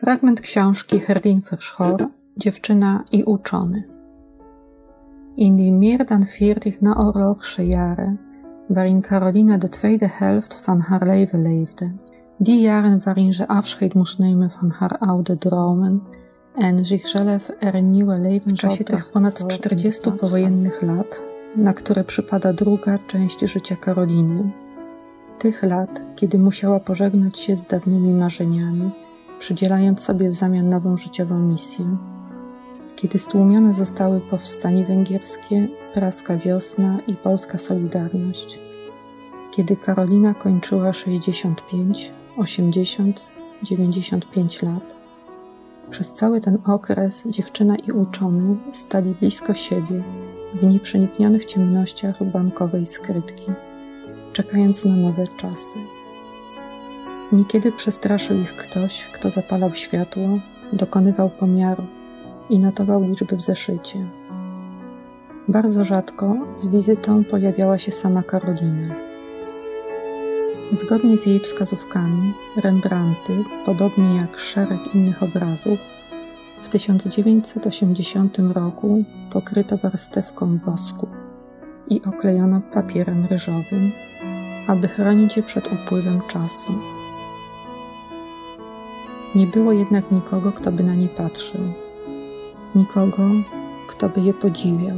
Fragment książki Herdin Verschoor Dziewczyna i uczony. In die meer dan veertig naoorlogse jaren, waarin Caroline de tweede helft van haar leven leefde, die jaren waarin ze afscheid moest nemen van haar oude dromen en zichzelf er een nieuwe leven W czasie tych ponad 40 powojennych lat, na które przypada druga część życia Karoliny, tych lat, kiedy musiała pożegnać się z dawnymi marzeniami, przydzielając sobie w zamian nową życiową misję. Kiedy stłumione zostały powstanie węgierskie, praska wiosna i polska solidarność. Kiedy Karolina kończyła 65, 80, 95 lat. Przez cały ten okres dziewczyna i uczony stali blisko siebie w nieprzeniknionych ciemnościach bankowej skrytki, czekając na nowe czasy. Niekiedy przestraszył ich ktoś, kto zapalał światło, dokonywał pomiarów i notował liczby w zeszycie. Bardzo rzadko z wizytą pojawiała się sama Karolina. Zgodnie z jej wskazówkami, Rembrandty, podobnie jak szereg innych obrazów, w 1980 roku pokryto warstewką wosku i oklejono papierem ryżowym, aby chronić je przed upływem czasu. Nie było jednak nikogo, kto by na nie patrzył, nikogo, kto by je podziwiał,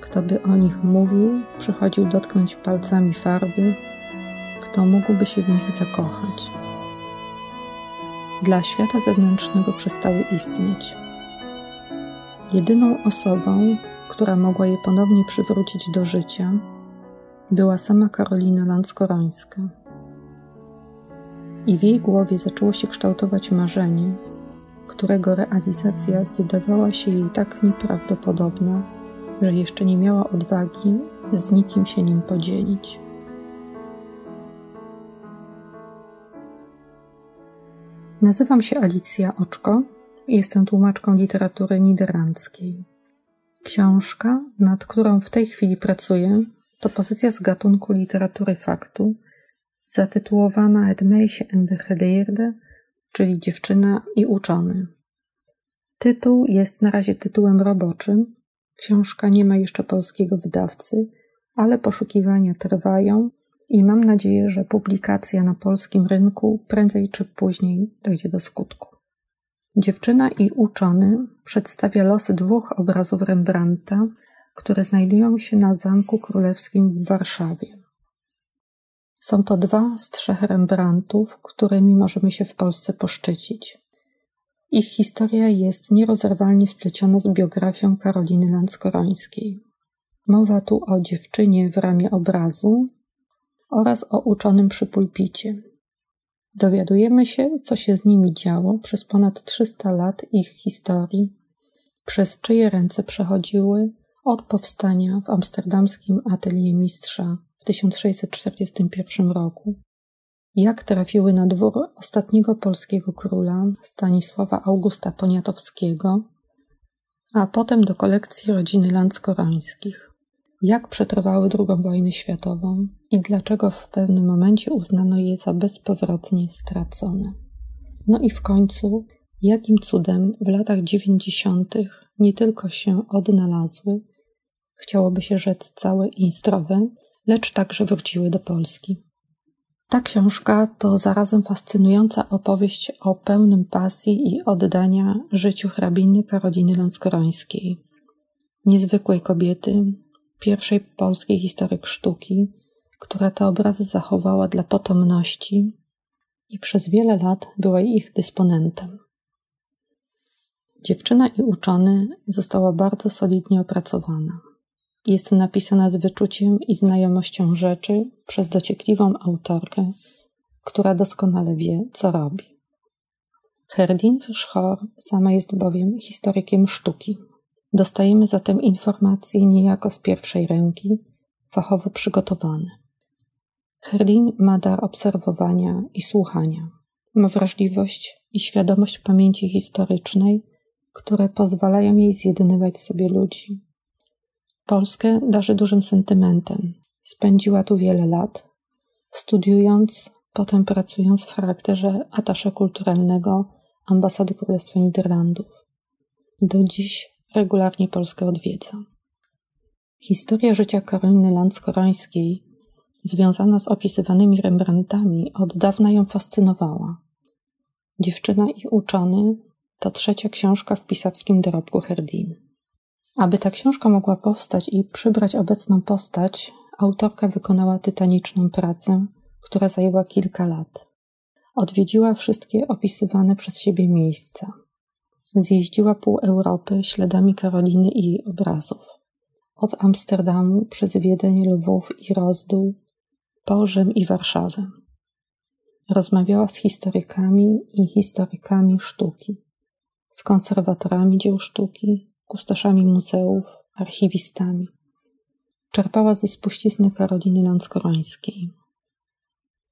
kto by o nich mówił, przychodził dotknąć palcami farby, kto mógłby się w nich zakochać. Dla świata zewnętrznego przestały istnieć. Jedyną osobą, która mogła je ponownie przywrócić do życia, była sama Karolina Landskorońska i w jej głowie zaczęło się kształtować marzenie, którego realizacja wydawała się jej tak nieprawdopodobna, że jeszcze nie miała odwagi z nikim się nim podzielić. Nazywam się Alicja Oczko i jestem tłumaczką literatury niderlandzkiej. Książka, nad którą w tej chwili pracuję, to pozycja z gatunku literatury faktu, zatytułowana Het meisje en de czyli Dziewczyna i uczony. Tytuł jest na razie tytułem roboczym. Książka nie ma jeszcze polskiego wydawcy, ale poszukiwania trwają i mam nadzieję, że publikacja na polskim rynku prędzej czy później dojdzie do skutku. Dziewczyna i uczony przedstawia losy dwóch obrazów Rembrandta, które znajdują się na Zamku Królewskim w Warszawie. Są to dwa z trzech Rembrandtów, którymi możemy się w Polsce poszczycić. Ich historia jest nierozerwalnie spleciona z biografią Karoliny Landskorońskiej. Mowa tu o dziewczynie w ramię obrazu oraz o uczonym przy pulpicie. Dowiadujemy się, co się z nimi działo przez ponad 300 lat ich historii, przez czyje ręce przechodziły od powstania w amsterdamskim atelier mistrza 1641 roku, jak trafiły na dwór ostatniego polskiego króla Stanisława Augusta Poniatowskiego, a potem do kolekcji rodziny Landskorońskich, jak przetrwały II wojnę światową i dlaczego w pewnym momencie uznano je za bezpowrotnie stracone. No i w końcu, jakim cudem w latach dziewięćdziesiątych nie tylko się odnalazły, chciałoby się rzec całe i zdrowe, lecz także wróciły do Polski. Ta książka to zarazem fascynująca opowieść o pełnym pasji i oddania życiu hrabiny Karoliny Ląckorońskiej, niezwykłej kobiety, pierwszej polskiej historyk sztuki, która te obrazy zachowała dla potomności i przez wiele lat była ich dysponentem. Dziewczyna i uczony została bardzo solidnie opracowana. Jest napisana z wyczuciem i znajomością rzeczy przez dociekliwą autorkę, która doskonale wie, co robi. Herdin Verschoor sama jest bowiem historykiem sztuki. Dostajemy zatem informacje niejako z pierwszej ręki, fachowo przygotowane. Herdin ma dar obserwowania i słuchania. Ma wrażliwość i świadomość pamięci historycznej, które pozwalają jej zjednywać sobie ludzi. Polskę darzy dużym sentymentem. Spędziła tu wiele lat, studiując, potem pracując w charakterze atasze kulturalnego ambasady Królestwa Niderlandów. Do dziś regularnie Polskę odwiedza. Historia życia Karoliny Landskorońskiej, związana z opisywanymi Rembrandtami, od dawna ją fascynowała. Dziewczyna i uczony to trzecia książka w pisawskim dorobku Herdin. Aby ta książka mogła powstać i przybrać obecną postać, autorka wykonała tytaniczną pracę, która zajęła kilka lat. Odwiedziła wszystkie opisywane przez siebie miejsca. Zjeździła pół Europy śladami Karoliny i jej obrazów. Od Amsterdamu przez Wiedeń, Lwów i Rozdół, po Rzym i Warszawę. Rozmawiała z historykami i historykami sztuki, z konserwatorami dzieł sztuki, kustoszami muzeów, archiwistami. Czerpała ze spuścizny Karoliny Landskorońskiej.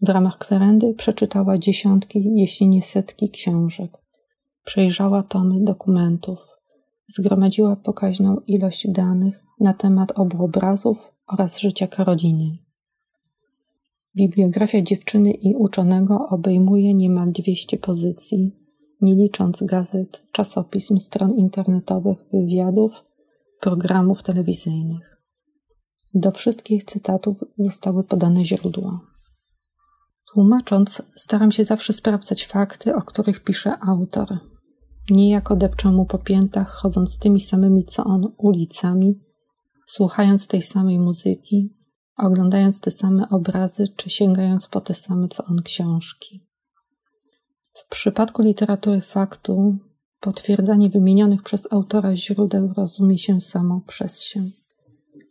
W ramach kwerendy przeczytała dziesiątki, jeśli nie setki książek. Przejrzała tomy dokumentów. Zgromadziła pokaźną ilość danych na temat obu obrazów oraz życia Karoliny. Bibliografia dziewczyny i uczonego obejmuje niemal 200 pozycji, nie licząc gazet, czasopism, stron internetowych, wywiadów, programów telewizyjnych. Do wszystkich cytatów zostały podane źródła. Tłumacząc, staram się zawsze sprawdzać fakty, o których pisze autor. Niejako depczę mu po piętach, chodząc tymi samymi co on ulicami, słuchając tej samej muzyki, oglądając te same obrazy, czy sięgając po te same co on książki. W przypadku literatury faktu, potwierdzanie wymienionych przez autora źródeł rozumie się samo przez się.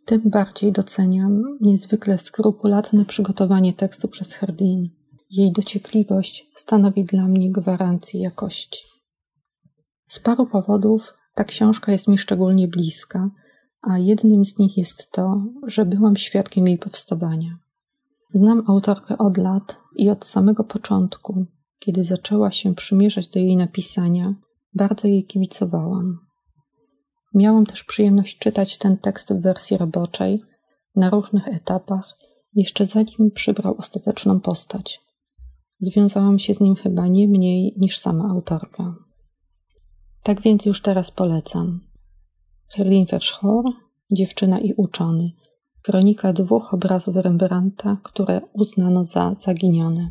Tym bardziej doceniam niezwykle skrupulatne przygotowanie tekstu przez Herdin. Jej dociekliwość stanowi dla mnie gwarancję jakości. Z paru powodów ta książka jest mi szczególnie bliska, a jednym z nich jest to, że byłam świadkiem jej powstawania. Znam autorkę od lat i od samego początku, kiedy zaczęła się przymierzać do jej napisania, bardzo jej kibicowałam. Miałam też przyjemność czytać ten tekst w wersji roboczej, na różnych etapach, jeszcze zanim przybrał ostateczną postać. Związałam się z nim chyba nie mniej niż sama autorka. Tak więc już teraz polecam. Herlin Verschoor, Dziewczyna i uczony. Kronika dwóch obrazów Rembrandta, które uznano za zaginione.